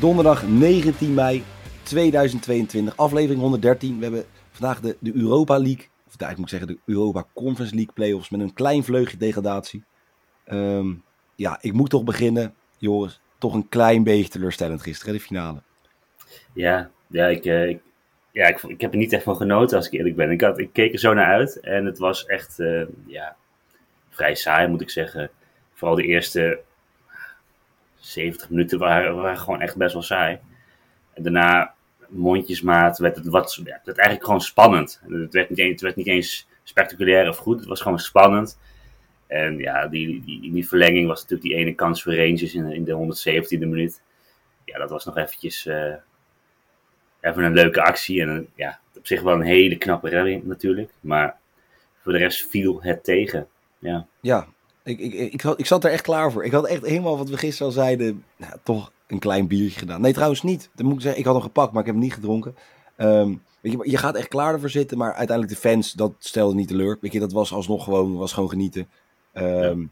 Donderdag 19 mei 2022, aflevering 113. We hebben vandaag de, de Europa League, of eigenlijk moet ik zeggen de Europa Conference League playoffs met een klein vleugje degradatie. Ehm, ja, ik moet toch beginnen, Joris. Toch een klein beetje teleurstellend gisteren, de finale. Ja, ja, ik, eh, ik, ja ik, ik heb er niet echt van genoten als ik eerlijk ben. Ik, had, ik keek er zo naar uit en het was echt eh, ja, vrij saai moet ik zeggen. Vooral de eerste 70 minuten waren, waren gewoon echt best wel saai. En daarna, mondjesmaat, werd het, wat, ja, het werd eigenlijk gewoon spannend. Het werd, niet eens, het werd niet eens spectaculair of goed, het was gewoon spannend. En ja, die, die, die verlenging was natuurlijk die ene kans voor Rangers in, in de 117e minuut. Ja, dat was nog eventjes uh, even een leuke actie. En ja, op zich wel een hele knappe redding natuurlijk. Maar voor de rest viel het tegen. Ja, ja ik, ik, ik, ik, zat er echt klaar voor. Ik had echt helemaal wat we gisteren al zeiden, nou, toch een klein biertje gedaan. Nee, trouwens niet. Dat moet ik zeggen. Ik had hem gepakt, maar ik heb hem niet gedronken. Um, weet je, je gaat echt klaar ervoor zitten, maar uiteindelijk de fans, dat stelde niet teleur. Weet je, dat was alsnog gewoon, was gewoon genieten. Um, ja.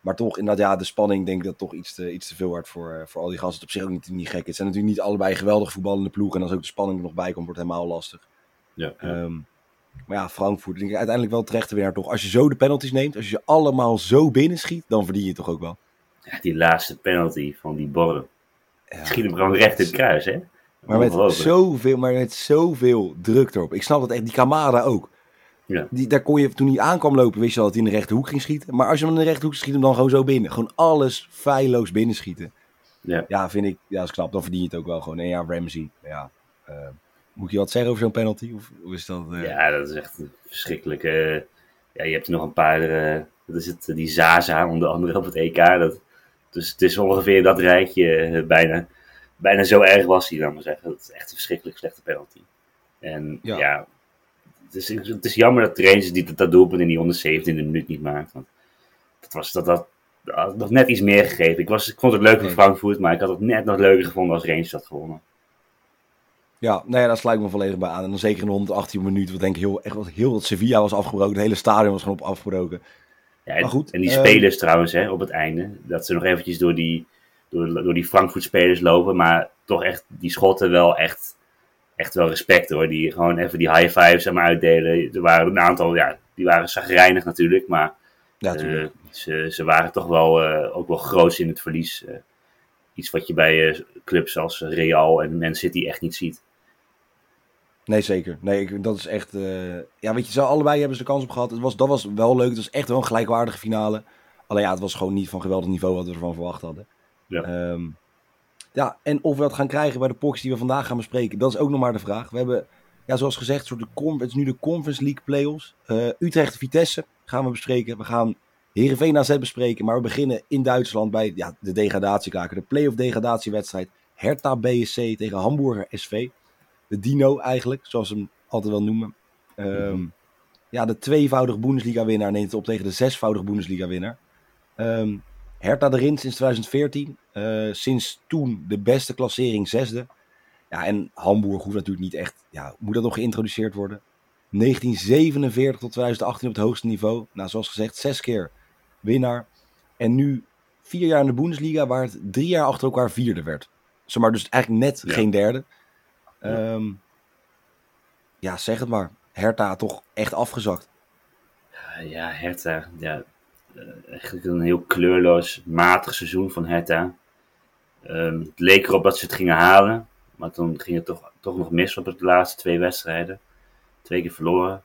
Maar toch, inderdaad, ja, de spanning denk ik dat toch iets te, iets te veel wordt voor, voor al die gasten. Het op zich ook niet, niet gek. Het zijn natuurlijk niet allebei geweldig voetballende ploegen. En als ook de spanning er nog bij komt, wordt het helemaal lastig. Ja, ja. Um, maar ja, Frankfurt, denk ik uiteindelijk wel terecht te winnaar toch. Als je zo de penalties neemt, als je ze allemaal zo binnen schiet, dan verdien je toch ook wel. Ja, die laatste penalty van die Borren. Ja, Schiet hem gewoon recht in het kruis, hè? Maar met, zoveel, maar met zoveel druk erop. Ik snap dat echt, die Kamada ook. Ja. Die, daar kon je, toen hij aankwam lopen, wist je al dat hij in de rechterhoek ging schieten. Maar als je hem in de rechterhoek schiet, hem dan gewoon zo binnen. Gewoon alles feilloos binnenschieten. Ja. ja, vind ik, ja, dat is knap. Dan verdien je het ook wel gewoon. En ja, Ramsey, ja... Uh, moet je wat zeggen over zo'n penalty? Of hoe is dat? Uh... Ja, dat is echt verschrikkelijk. Uh, ja, je hebt er nog een paar. Dat is het, die Zaza, onder andere op het EK. Dat, dus het is ongeveer dat rijtje. bijna, bijna zo erg was hij, dan maar zeggen. Dat is echt een verschrikkelijk slechte penalty. En ja, ja het, is, het is jammer dat Rangers die dat, dat doelpunt in die 117e minuut niet maakt. Want dat was dat, dat, dat nog net iets meer gegeven. Ik, was, ik vond het leuk voor Frankfurt, maar ik had het net nog leuker gevonden als Rangers had gewonnen. Ja, nee, daar sluit ik me volledig bij aan. En dan zeker in de 118 minuten, wat denk ik heel, echt, heel het Sevilla was afgebroken. Het hele stadion was gewoon op afgebroken. Ja, maar goed. En die spelers um, trouwens, hè, op het einde, dat ze nog eventjes door die, door, door die Frankfurt-spelers lopen, maar toch echt die schotten wel echt, echt wel respect hoor. Die gewoon even die high fives aan me uitdelen. Er waren een aantal, ja, die waren zagrijnig natuurlijk, maar ja, uh, ze, ze waren toch wel, uh, ook wel groot in het verlies. Iets wat je bij clubs als Real en Man City echt niet ziet. Nee, zeker. Nee, ik, dat is echt. Uh, ja, weet je, zo allebei hebben ze de kans op gehad. Het was, dat was wel leuk. Het was echt wel een gelijkwaardige finale. Alleen ja, het was gewoon niet van geweldig niveau wat we ervan verwacht hadden. Ja. Um, ja, en of we dat gaan krijgen bij de poks die we vandaag gaan bespreken, dat is ook nog maar de vraag. We hebben, ja, zoals gezegd, soort de het is nu de Conference League playoffs. Uh, Utrecht Vitesse gaan we bespreken. We gaan Heerenveen AZ bespreken. Maar we beginnen in Duitsland bij ja, de degradatiekaker. De play-off degradatiewedstrijd. Hertha BSC tegen Hamburger SV de Dino eigenlijk, zoals ze hem altijd wel noemen. Um, ja, de tweevoudig Bundesliga-winnaar neemt het op tegen de zesvoudig Bundesliga-winnaar. Um, Hertha erin sinds 2014. Uh, sinds toen de beste klassering zesde. Ja, en Hamburg hoeft natuurlijk niet echt, ja, moet dat nog geïntroduceerd worden? 1947 tot 2018 op het hoogste niveau. Nou, zoals gezegd, zes keer winnaar. En nu vier jaar in de Bundesliga, waar het drie jaar achter elkaar vierde werd. Zeg maar, dus eigenlijk net ja. geen derde. Um, ja, zeg het maar. Hertha toch echt afgezakt. Ja, Hertha. Ja, uh, eigenlijk een heel kleurloos, matig seizoen van Hertha. Um, het leek erop dat ze het gingen halen. Maar toen ging het toch, toch nog mis op de laatste twee wedstrijden. Twee keer verloren.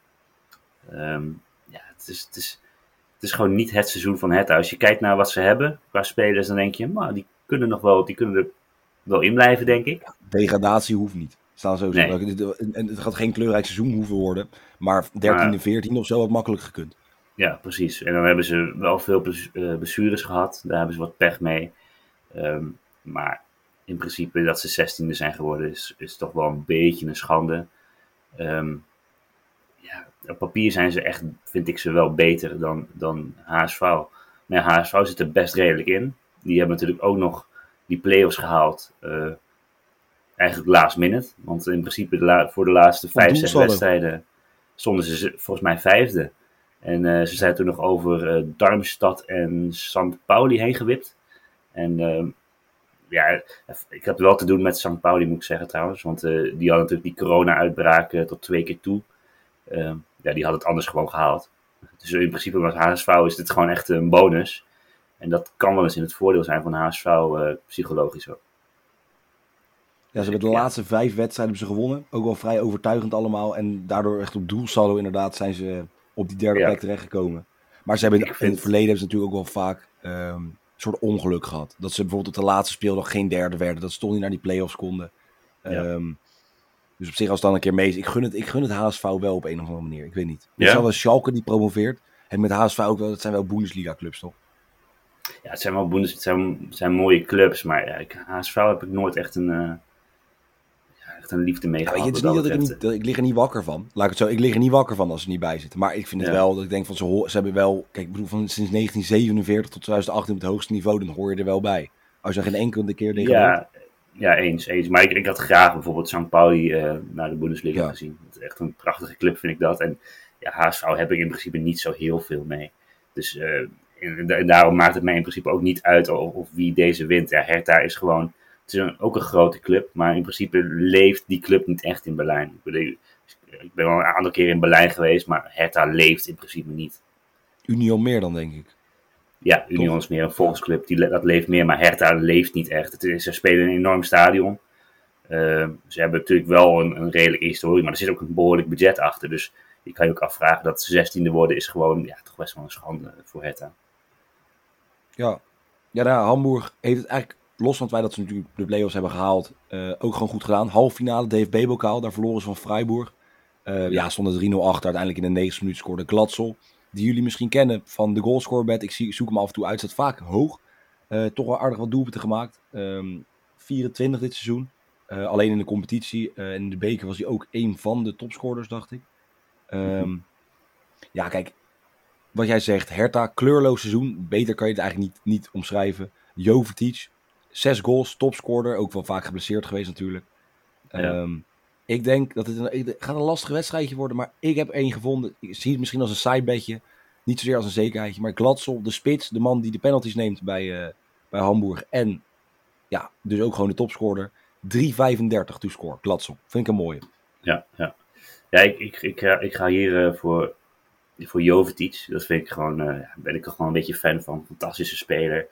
Um, ja, het is, het, is, het is gewoon niet het seizoen van Hertha. Als je kijkt naar wat ze hebben qua spelers, dan denk je, maar die kunnen nog wel, die kunnen er wel in blijven, denk ik. Degradatie hoeft niet. Staan zo Nee. En het gaat geen kleurrijk seizoen hoeven worden. Maar 13e, Maar- 14 of zo had makkelijk gekund. Ja, precies. En dan hebben ze wel veel eh, blessures gehad. Daar hebben ze wat pech mee. Ehm, maar in principe dat ze 16e zijn geworden is, is toch wel een beetje een schande. Ehm, ja, op papier zijn ze echt, vind ik ze wel beter dan, dan HSV. Maar ja, HSV zit er best redelijk in. Die hebben natuurlijk ook nog die play-offs gehaald. eh, eigenlijk last minute. Want in principe de la- voor de laatste vijf, zes wedstrijden stonden ze volgens mij vijfde. En eh, ze zijn toen nog over eh, Darmstad en St. Pauli heen gewipt. En ehm, ja, ik heb wel te doen met St. Pauli, moet ik zeggen trouwens. Want eh, die hadden natuurlijk die corona-uitbraak tot twee keer toe. Ehm, ja, die had het anders gewoon gehaald. Dus in principe met HSV is dit gewoon echt een bonus. En dat kan wel eens in het voordeel zijn van HSV, psychologisch ook. Ja, ze hebben de laatste vijf wedstrijden hebben ze gewonnen. Ook wel vrij overtuigend allemaal. En daardoor echt op doelsaldo inderdaad zijn ze op die derde Ja. plek terechtgekomen. Maar ze hebben in, vind- het verleden hebben ze natuurlijk ook wel vaak ehm, een soort ongeluk gehad. Dat ze bijvoorbeeld op de laatste speeldag geen derde werden. Dat ze toch niet naar die play-offs konden. Ja. Ehm, dus op zich als het dan een keer mee is. Ik gun het, ik gun het HSV wel op een of andere manier. Ik weet niet. Ja? wel Schalke die promoveert. En met HSV ook wel. Dat zijn wel Bundesliga clubs toch? Ja, het zijn wel Bundes, het zijn, het zijn mooie clubs, maar ja, ik, HSV heb ik nooit echt een, eh, echt een liefde mee Ja, gehad. weet je, het is wat niet dat ik, niet, dat ik lig er niet wakker van. Laat ik het zo. Ik lig er niet wakker van als ze niet bij zitten. Maar ik vind het Ja. wel dat ik denk van ze, ze hebben wel. Kijk, ik bedoel, van sinds 1947 tot 2018 op het hoogste niveau, dan hoor je er wel bij. Als je geen enkele keer tegen hoort. Ja, ja, eens, eens. Maar ik, ik had graag bijvoorbeeld St. Pauli eh, naar de Bundesliga Ja. gezien. Het is echt een prachtige club, vind ik dat. En ja, HSV heb ik in principe niet zo heel veel mee. Dus eh, en, en daarom maakt het mij in principe ook niet uit of, of wie deze wint. Ja, Hertha is gewoon, het is een- ook een grote club, maar in principe leeft die club niet echt in Berlijn. Ik, bedoel, ik ben wel een aantal keer in Berlijn geweest, maar Hertha leeft in principe niet. Union meer dan, denk ik. Ja, Union is meer een volksclub, die, dat leeft meer, maar Hertha leeft niet echt. Het is, ze spelen in een enorm stadion. Eh, ze hebben natuurlijk wel een, een redelijke historie, maar er zit ook een behoorlijk budget achter. Dus je kan je ook afvragen dat ze zestiende worden is gewoon ja, toch best wel een schande voor Hertha. Ja. Ja, nou, Hamburg heeft het eigenlijk, los van het feit dat ze natuurlijk de play-offs hebben gehaald, eh, ook gewoon goed gedaan. Halffinale DFB-bokaal, daar verloren ze van Freiburg. Eh, ja, stonden 3-0 achter. Uiteindelijk in de 9 minuut scoorde Gladsel. Die jullie misschien kennen van de goalscorebed. Ik zie, zoek hem af en toe uit, staat vaak hoog. Eh, toch wel aardig wat doelpunten gemaakt. Ehm 24 dit seizoen. Alleen in de competitie. in de beker was hij ook een van de topscorers, dacht ik. Ehm, Ja, kijk. Wat jij zegt, Hertha, kleurloos seizoen. Beter kan je het eigenlijk niet, niet omschrijven. Jovetic, zes goals, topscorer. Ook wel vaak geblesseerd geweest natuurlijk. Ja. Ehm, ik denk dat het, een, het gaat een lastig wedstrijdje worden. Maar ik heb één gevonden. Ik zie het misschien als een sidebedje. Niet zozeer als een zekerheidje. Maar Gladsel, de spits, de man die de penalties neemt bij, eh, bij Hamburg. En ja, dus ook gewoon de topscorer. 3,35 toescore, Gladsel. Vind ik een mooie. Ja, ja. ja ik, ik, ik, ga, ik ga hier eh, voor, voor Jovetic. Dat vind ik gewoon, eh, ben ik er gewoon een beetje fan van. Fantastische speler.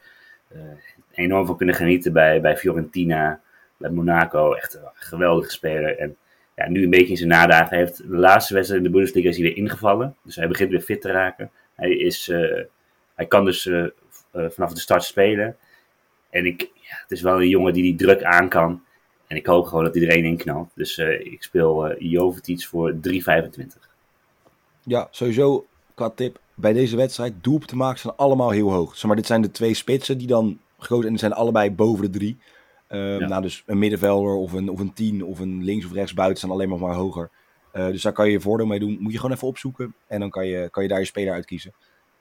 Enorm van kunnen genieten bij, bij Fiorentina, bij Monaco. Echt een geweldige speler. En ja, nu een beetje in zijn nadagen heeft. De laatste wedstrijd in de Bundesliga is hij weer ingevallen. Dus hij begint weer fit te raken. Hij, is, eh, hij kan dus eh, eh, vanaf de start spelen. En ik, ja, het is wel een jongen die die druk aan kan. En ik hoop gewoon dat hij er één in knalt. Dus ik speel eh Jovetic voor 3,25. Ja, sowieso qua tip. Bij deze wedstrijd, doelpunten maken zijn allemaal heel hoog. Maar, dit zijn de twee spitsen die dan gekozen en die zijn allebei boven de drie. Ehm, Ja. Nou, dus een middenvelder of een, of een tien of een links of rechts buiten zijn alleen maar, maar hoger. Eh, dus daar kan je je voordeel mee doen. Moet je gewoon even opzoeken en dan kan je, kan je daar je speler uitkiezen.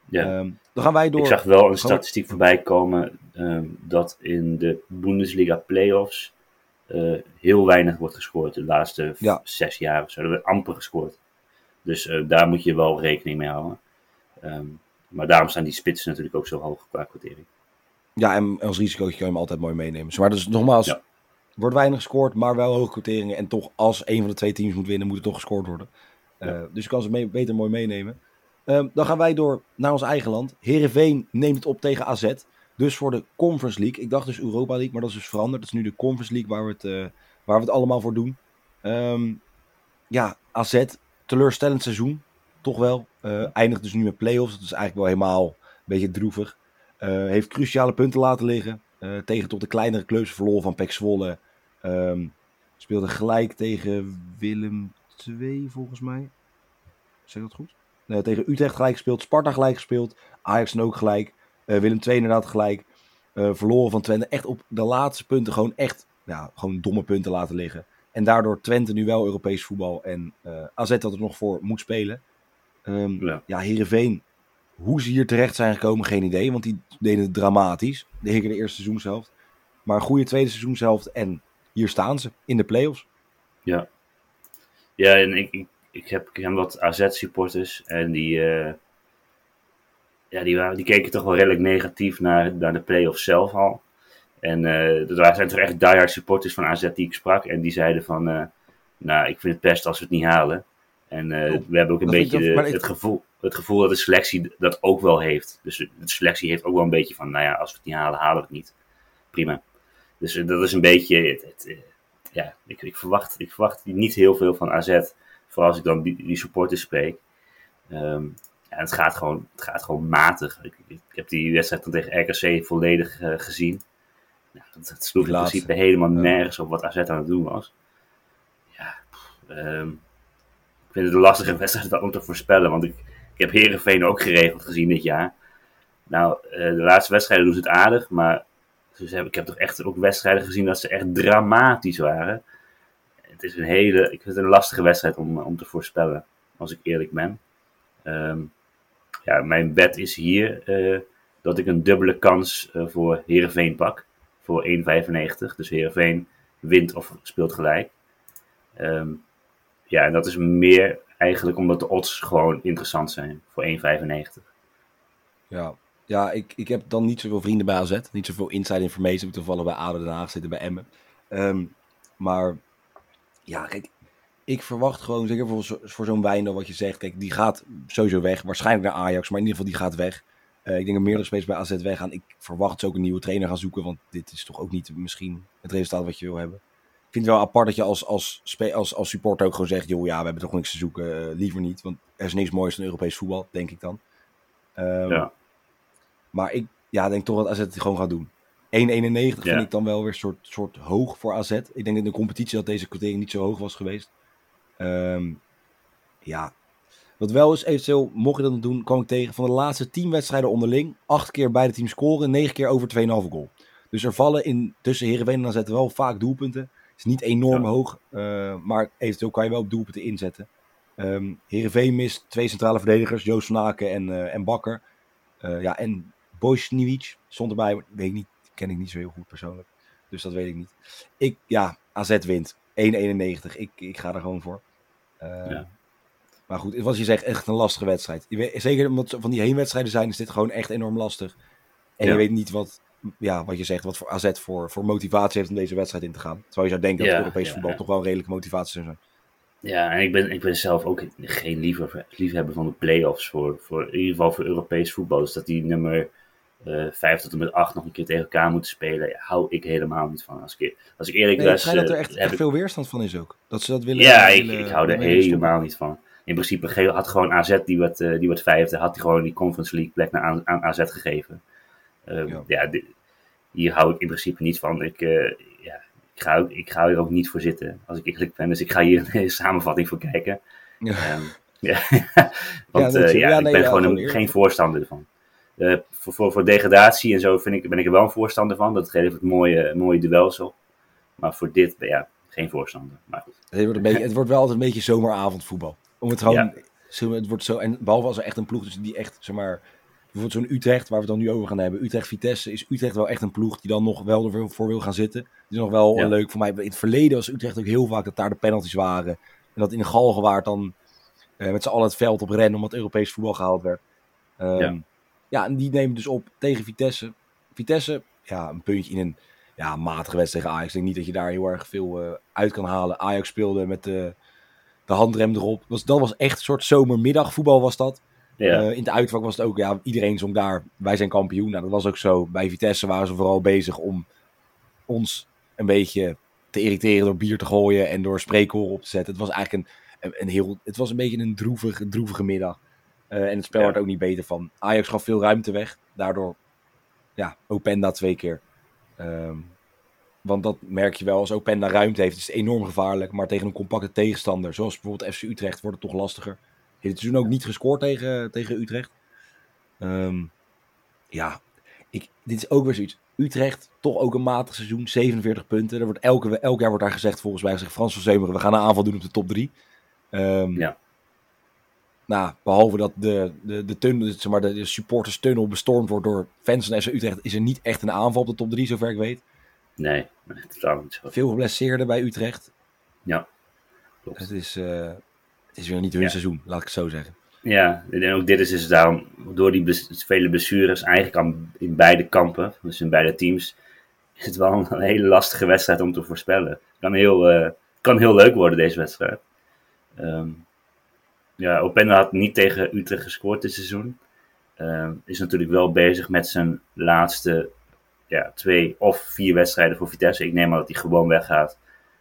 Ja. Ehm, dan gaan wij door. Ik zag wel een Gewoon- statistiek voorbij komen ehm, dat in de Bundesliga playoffs eh heel weinig wordt gescoord. De laatste Ja. zes jaar of zo. Er wordt amper gescoord. Dus eh, daar moet je wel rekening mee houden. Maar daarom staan die spitsen natuurlijk ook zo hoog qua quotering. Ja, en als risico kan je hem altijd mooi meenemen. Maar dus nogmaals, Ja. wordt weinig gescoord, maar wel hoge quoteringen. En toch, als een van de twee teams moet winnen, moet het toch gescoord worden. Eh, dus je kan ze mee, beter mooi meenemen. Ehm, dan gaan wij door naar ons eigen land. Heerenveen neemt het op tegen AZ. Dus voor de Conference League. Ik dacht dus Europa League, maar dat is dus veranderd. Dat is nu de Conference League waar we het, eh, waar we het allemaal voor doen. Ehm, ja, AZ, teleurstellend seizoen. toch wel. Uh, eindigt dus nu met play-offs. Dat is eigenlijk wel helemaal een beetje droevig. Uh, heeft cruciale punten laten liggen. Uh, tegen tot de kleinere clubs verloren van Pek Zwolle. Um, speelde gelijk tegen Willem 2 volgens mij. Zeg dat goed? Nee, tegen Utrecht gelijk gespeeld. Sparta gelijk gespeeld. Ajax ook gelijk. Willem 2 inderdaad gelijk. verloren van Twente. Echt op de laatste punten gewoon echt ja, gewoon domme punten laten liggen. En daardoor Twente nu wel Europees voetbal en uh, AZ dat er nog voor moet spelen. Um, ja. ja, Heerenveen, hoe ze hier terecht zijn gekomen, geen idee. Want die deden het dramatisch. De hele de eerste seizoenshelft. Maar een goede tweede seizoenshelft en hier staan ze in de play-offs. Ja, ja en ik, ik, ik, heb, ik heb wat AZ-supporters en die, uh, ja, die, waren, die keken toch wel redelijk negatief naar, naar de play-offs zelf al. En uh, er zijn toch echt diehard supporters van AZ die ik sprak. En die zeiden van, uh, nou, ik vind het best als we het niet halen. En uh, we hebben ook een beetje de, het, gevoel, het gevoel dat de selectie dat ook wel heeft. Dus de selectie heeft ook wel een beetje van, nou ja, als we het niet halen, halen we het niet. Prima. Dus dat is een beetje, het, het, ja, ik, ik, verwacht, ik verwacht niet heel veel van AZ. Vooral als ik dan die, die supporters spreek. Um, ja, het, gaat gewoon, het gaat gewoon matig. Ik, ik, heb die wedstrijd dan tegen RKC volledig gezien. Ja, dat, sloeg in principe helemaal nergens op wat AZ aan het doen was. Ja, um, ik vind het een lastige wedstrijd om te voorspellen, want ik heb Herenveen ook geregeld gezien dit jaar. Nou, uh, de laatste wedstrijden doen ze het aardig, maar ik heb toch echt ook wedstrijden gezien dat ze echt dramatisch waren. Het is een hele, ik vind het een lastige wedstrijd om, om te voorspellen, als ik eerlijk ben. Um, ja, mijn bet is hier uh, dat ik een dubbele kans uh, voor Herenveen pak voor 1,95. Dus Heerenveen wint of speelt gelijk. Um, ja, en dat is meer eigenlijk omdat de odds gewoon interessant zijn voor 1,95. Ja, ja ik, ik heb dan niet zoveel vrienden bij AZ. Niet zoveel inside information. Ik toevallig bij ADO Den Haag zitten bij Emmen. Um, maar ja, kijk, ik verwacht gewoon, zeker voor, voor zo'n Wijndal wat je zegt, kijk, die gaat sowieso weg. Waarschijnlijk naar Ajax, maar in ieder geval die gaat weg. Uh, ik denk dat meerdere spelers bij AZ weggaan. Ik verwacht ze ook een nieuwe trainer gaan zoeken. Want dit is toch ook niet misschien het resultaat wat je wil hebben. Vind het wel apart dat je als, als, als, als supporter ook gewoon zegt... joh, ja, we hebben toch niks te zoeken. Uh, liever niet. Want er is niks moois dan Europees voetbal, denk ik dan. Um, ja. Maar ik ja, denk toch dat AZ het gewoon gaat doen. 1,91 ja. vind ik dan wel weer een soort, soort hoog voor AZ. Ik denk in de competitie dat deze quotering niet zo hoog was geweest. Um, ja, wat wel is eventueel, mocht je dat doen, kwam ik tegen van de laatste 10 wedstrijden onderling. 8 keer beide teams scoren, 9 keer over 2,5 goal. Dus er vallen in, tussen Heerenveen en AZ wel vaak doelpunten. Is niet enorm hoog, uh, maar eventueel kan je wel doelpunten inzetten. Um, Heerenveen mist twee centrale verdedigers, Joost van Aken en, uh, en Bakker. Uh, ja, en Bojsniewicz stond erbij, weet ik niet, ken ik niet zo heel goed persoonlijk. Dus dat weet ik niet. Ik, ja, AZ wint. 1,91. Ik, ik ga er gewoon voor. ja. Maar goed, wat je zegt, echt een lastige wedstrijd. zeker omdat van die heenwedstrijden zijn, is dit gewoon echt enorm lastig. En je weet niet wat, ja, wat je zegt, wat voor AZ voor, voor motivatie heeft om deze wedstrijd in te gaan. Terwijl je zou denken dat Europees voetbal toch wel een redelijke motivatie zou zijn. Ja, en ik ben, ik ben zelf ook geen liever, liefhebber van de play-offs voor, voor in ieder geval voor Europees voetbal. Dus dat die nummer uh, eh, 5 tot en met 8 nog een keer tegen elkaar moeten spelen, ja, hou ik helemaal niet van. Als ik, als ik eerlijk nee, was. Ik dat er echt, echt veel weerstand van is ook. Dat ze dat willen. Ja, ik, ik hou er helemaal niet van in principe had gewoon AZ, die wat, uh, die wat vijfde, had hij gewoon die Conference League plek naar aan, aan AZ gegeven. Uh, ja, ja hier hou ik in principe niet van. Ik, uh, ja, ik, ga, ook, ik ga hier ook niet voor zitten, als ik eerlijk ben. Dus ik ga hier een samenvatting voor kijken. Ja. Um, ja. Want ja, ja, ja nee, ik ben gewoon een, geen voorstander ervan. voor, voor, voor degradatie en zo vind ik, ben ik er wel een voorstander van. Dat geeft het mooie, mooie duels op. Maar voor dit, ja, geen voorstander. Maar goed. Het, wordt een beetje, het wordt wel altijd een beetje zomeravondvoetbal. Om het gewoon, het wordt zo, en behalve als er echt een ploeg is die echt, zeg maar, bijvoorbeeld zo'n Utrecht, waar we het dan nu over gaan hebben. Utrecht-Vitesse is Utrecht wel echt een ploeg die dan nog wel ervoor wil gaan zitten. Die is nog wel leuk voor mij. In het verleden was Utrecht ook heel vaak dat daar de penalties waren. En dat in de Galgenwaard dan uh, met z'n allen het veld op rennen omdat Europees voetbal gehaald werd. Um, ja. ja, en die nemen dus op tegen Vitesse. Vitesse, ja, een puntje in een ja, matige wedstrijd tegen Ajax. Ik denk niet dat je daar heel erg veel uh, uit kan halen. Ajax speelde met de de handrem erop. Was, dat was echt een soort zomermiddagvoetbal was dat. Ja. Uh, in de uitvak was het ook, ja, iedereen zong daar, wij zijn kampioen. Nou, dat was ook zo. Bij Vitesse waren ze vooral bezig om ons een beetje te irriteren door bier te gooien en door spreekhoren op te zetten. Het was eigenlijk een, een, heel, het was een beetje een droevige, droevige middag. Eh, en het spel Ja. werd ook niet beter van. Ajax gaf veel ruimte weg. Daardoor, ja, Openda twee keer. Ehm, want dat merk je wel, als Openda ruimte heeft, is het enorm gevaarlijk. Maar tegen een compacte tegenstander, zoals bijvoorbeeld FC Utrecht, wordt het toch lastiger. Heeft het seizoen ook niet gescoord tegen, tegen Utrecht. Ehm, ja, ik, dit is ook weer zoiets. Utrecht, toch ook een matig seizoen, 47 punten. Er wordt elke, elk jaar wordt daar gezegd, volgens mij zegt Frans van Zeumeren, we gaan een aanval doen op de top 3. Ja. Nou, behalve dat de, de, de, tunnel, zeg maar, de, de supporters tunnel bestormd wordt door fans van FC Utrecht, is er niet echt een aanval op de top 3, zover ik weet. Nee, nee totaal niet zo. Veel geblesseerden bij Utrecht. Ja, klopt. Het is, eh, het is weer niet hun Ja. seizoen, laat ik het zo zeggen. Ja, en ook dit is dus daarom, door die vele blessures, eigenlijk aan, in beide kampen, dus in beide teams, is het wel een, hele lastige wedstrijd om te voorspellen. Het kan heel, eh, kan heel leuk worden, deze wedstrijd. Ehm, ja, Openda had niet tegen Utrecht gescoord dit seizoen. Ehm, is natuurlijk wel bezig met zijn laatste ja, twee of vier wedstrijden voor Vitesse. Ik neem aan dat hij gewoon weggaat.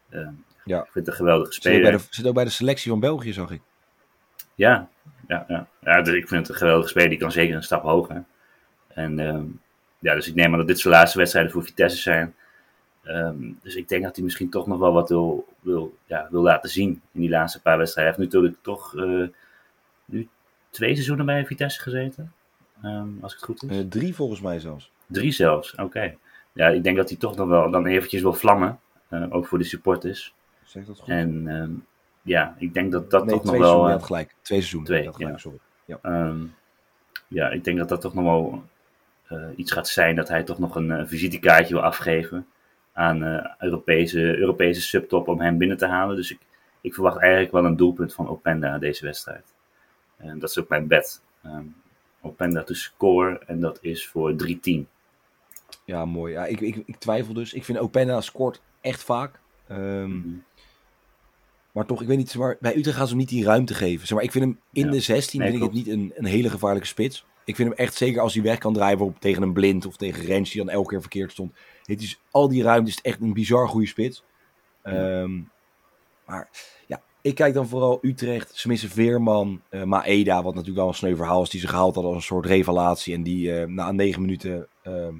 Ehm, Ja. Ik vind het een geweldige Zit ook, bij speler. de, zit ook bij de selectie van België, zag ik. Ja, ja, ja. ja dus ik vind het een geweldige speler. Die kan zeker een stap hoger. En ehm, ja, dus ik neem aan dat dit zijn laatste wedstrijden voor Vitesse zijn. Ehm, dus ik denk dat hij misschien toch nog wel wat wil, wil, ja, wil laten zien in die laatste paar wedstrijden. Hij heeft natuurlijk toch eh, nu twee seizoenen bij Vitesse gezeten. Ehm, als ik het goed is. Eh, drie volgens mij zelfs. Drie zelfs, oké. Ja, ik denk dat hij toch nog wel dan eventjes wil vlammen. eh, ook voor de supporters. Zeg dat goed? En ehm, ja, ik denk dat dat nee, toch nog twee wel... had gelijk. Twee seizoenen, twee, had gelijk, ja. sorry. Ehm, ja, ik denk dat dat toch nog wel iets gaat zijn dat hij toch nog een eh, visitekaartje wil afgeven aan eh, Europese, Europese subtop om hem binnen te halen. Dus ik, ik verwacht eigenlijk wel een doelpunt van Openda deze wedstrijd. En dat is ook mijn bet. Ehm, Openda to score en dat is voor 3-10. Ja, mooi. Ja, ik, ik, ik twijfel dus. Ik vind Openda scoort echt vaak. Ehm, Mhm. Maar toch, ik weet niet, maar, bij Utrecht gaan ze hem niet die ruimte geven. Zeg maar, ik vind hem in Ja. de 16 Nee, vind ik het niet een, een hele gevaarlijke spits. Ik vind hem echt zeker als hij weg kan draaien bijvoorbeeld tegen een blind of tegen Rens die dan elke keer verkeerd stond. Het is, al die ruimte is echt een bizar goede spits. Ehm, maar ja, ik kijk dan vooral Utrecht, ze missen Veerman, eh, Maeda, wat natuurlijk wel een sneu verhaal is, die ze gehaald hadden als een soort revelatie. En die eh, na negen minuten ehm,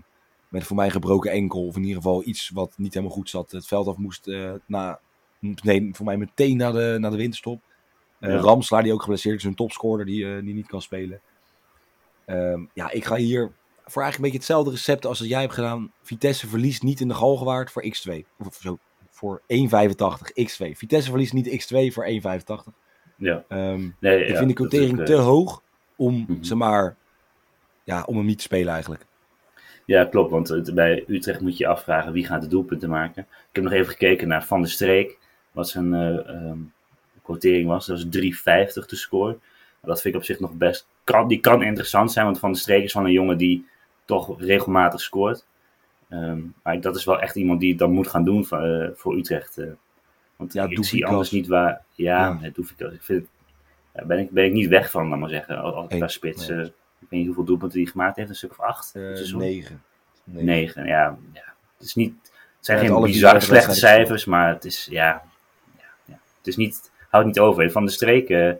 met voor mij gebroken enkel, of in ieder geval iets wat niet helemaal goed zat, het veld af moest eh, na, nee, voor mij meteen na de, na de winterstop. Eh Ja. Ramslaar, die ook geblesseerd is, een topscorer die, eh, die niet kan spelen. Ehm, ja, ik ga hier voor eigenlijk een beetje hetzelfde recept als dat jij hebt gedaan. Vitesse verliest niet in de Galgenwaard voor x2. Of zo, voor 1,85 x2. Vitesse verliest niet x2 voor 1,85. Ja, Ehm nee, ik ja, vind de is quotering ook, eh, te hoog om, Mhm. zeg maar, ja, om hem niet te spelen eigenlijk. Ja, klopt. Want bij Utrecht moet je je afvragen wie gaat de doelpunten maken. Ik heb nog even gekeken naar Van der Streek. Wat zijn quotering was. Dat was 3,50 te scoren. Dat vind ik op zich nog best. Kan, die kan interessant zijn. Want Van der Streek is van een jongen die toch regelmatig scoort. Ehm, maar dat is wel echt iemand die het dan moet gaan doen voor, eh, voor Utrecht. eh. want Ja, ik, ik Doefikas. zie anders niet waar. Ja, Ja. ja. Doefikas. Ik vind, ja, ben, ik, ben ik niet weg van, laat maar zeggen. Als, Nee, qua spits. nee. ik weet niet hoeveel doelpunten hij gemaakt heeft. Een stuk of acht. Seizoen? 9. Negen, ja. ja. Het, is niet, het zijn Ja, geen bizarre slechte cijfers, maar het is, ja, Het is niet, houdt niet over. Van de streek eh,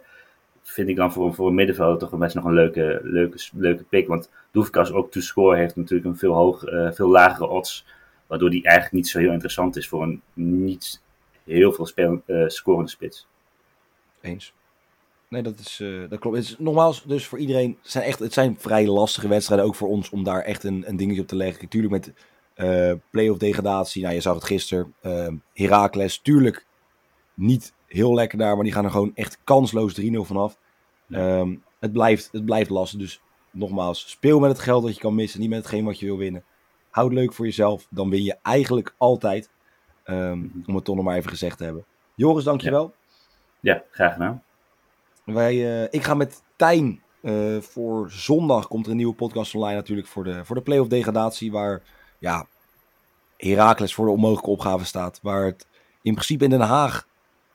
vind ik dan voor, voor een middenveld toch best nog een leuke, leuke, leuke pick. Want Doefkas ook to score heeft natuurlijk een veel, hoog, eh, veel lagere odds. Waardoor die eigenlijk niet zo heel interessant is voor een niet heel veel speel, eh, scorende spits. Eens. Nee, dat, is, eh, dat klopt. Het is, nogmaals, dus voor iedereen, het zijn, echt, het zijn vrij lastige wedstrijden, ook voor ons, om daar echt een, een dingetje op te leggen. Tuurlijk met eh play-off degradatie, nou je zag het gisteren, eh Heracles, tuurlijk niet heel lekker daar, maar die gaan er gewoon echt kansloos 3-0 vanaf. Ja. Ehm, het, blijft, het blijft lastig, dus nogmaals, speel met het geld dat je kan missen, niet met hetgeen wat je wil winnen. Houd het leuk voor jezelf, dan win je eigenlijk altijd. Ehm, om het toch nog maar even gezegd te hebben. Joris, dankjewel. Ja, graag gedaan. Wij, eh, ik ga met Tijn eh, voor zondag komt er een nieuwe podcast online natuurlijk voor de, voor de play-off degradatie. Waar ja, Heracles voor de onmogelijke opgave staat. Waar het in principe in Den Haag,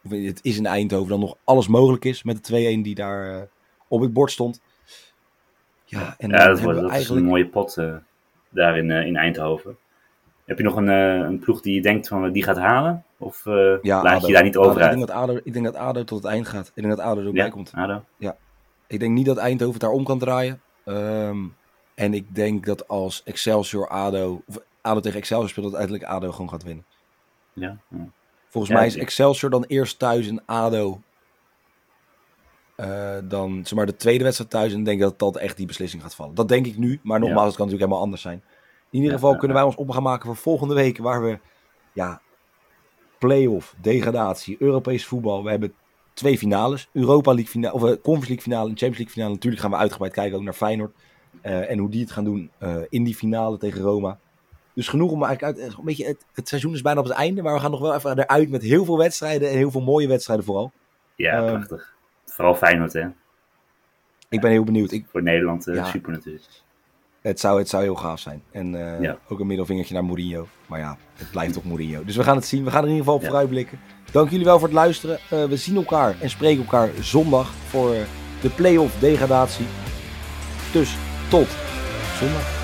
het is in Eindhoven, dan nog alles mogelijk is met de 2-1 die daar eh, op het bord stond. Ja, en Ja, dat, wordt, dat is eigenlijk... een mooie pot eh, daar in, eh, in Eindhoven. Heb je nog een, een ploeg die je denkt van die gaat halen? Of Ja, laat ADO. je daar niet over uit? Ik denk, dat ADO, ik denk dat ADO tot het eind gaat. Ik denk dat ADO er ook bij Ja, komt. ADO? Ik denk niet dat Eindhoven het daar om kan draaien. Ehm, en ik denk dat als Excelsior ADO... Of ADO tegen Excelsior speelt, dat uiteindelijk ADO gewoon gaat winnen. Ja. ja. Volgens Ja, mij is Excelsior dan eerst thuis en ADO... eh, dan zeg maar de tweede wedstrijd thuis en ik denk dat dat echt die beslissing gaat vallen. Dat denk ik nu, maar nogmaals, het kan natuurlijk helemaal anders zijn. In ieder geval kunnen wij ons op gaan maken voor volgende week, waar we ja, play-off, degradatie, Europees voetbal. We hebben twee finales, Europa League finale, of eh, Conference League finale en Champions League finale. Natuurlijk gaan we uitgebreid kijken ook naar Feyenoord eh, en hoe die het gaan doen in die finale tegen Roma. Dus genoeg om eigenlijk uit. Een beetje, het, het seizoen is bijna op het einde, maar we gaan nog wel even eruit met heel veel wedstrijden en heel veel mooie wedstrijden vooral. Ja, Ehm, prachtig. Vooral Feyenoord, hè. Ik ben heel benieuwd. Ik, Voor Nederland eh, Ja. super natuurlijk. het, zou, het zou heel gaaf zijn. En eh, Ja. ook een middelvingertje naar Mourinho. Maar ja, het blijft toch Mourinho. Dus we gaan het zien. We gaan er in ieder geval op Ja. vooruitblikken. Dank jullie wel voor het luisteren. Eh, we zien elkaar en spreken elkaar zondag voor de play-off degradatie. Dus tot zondag.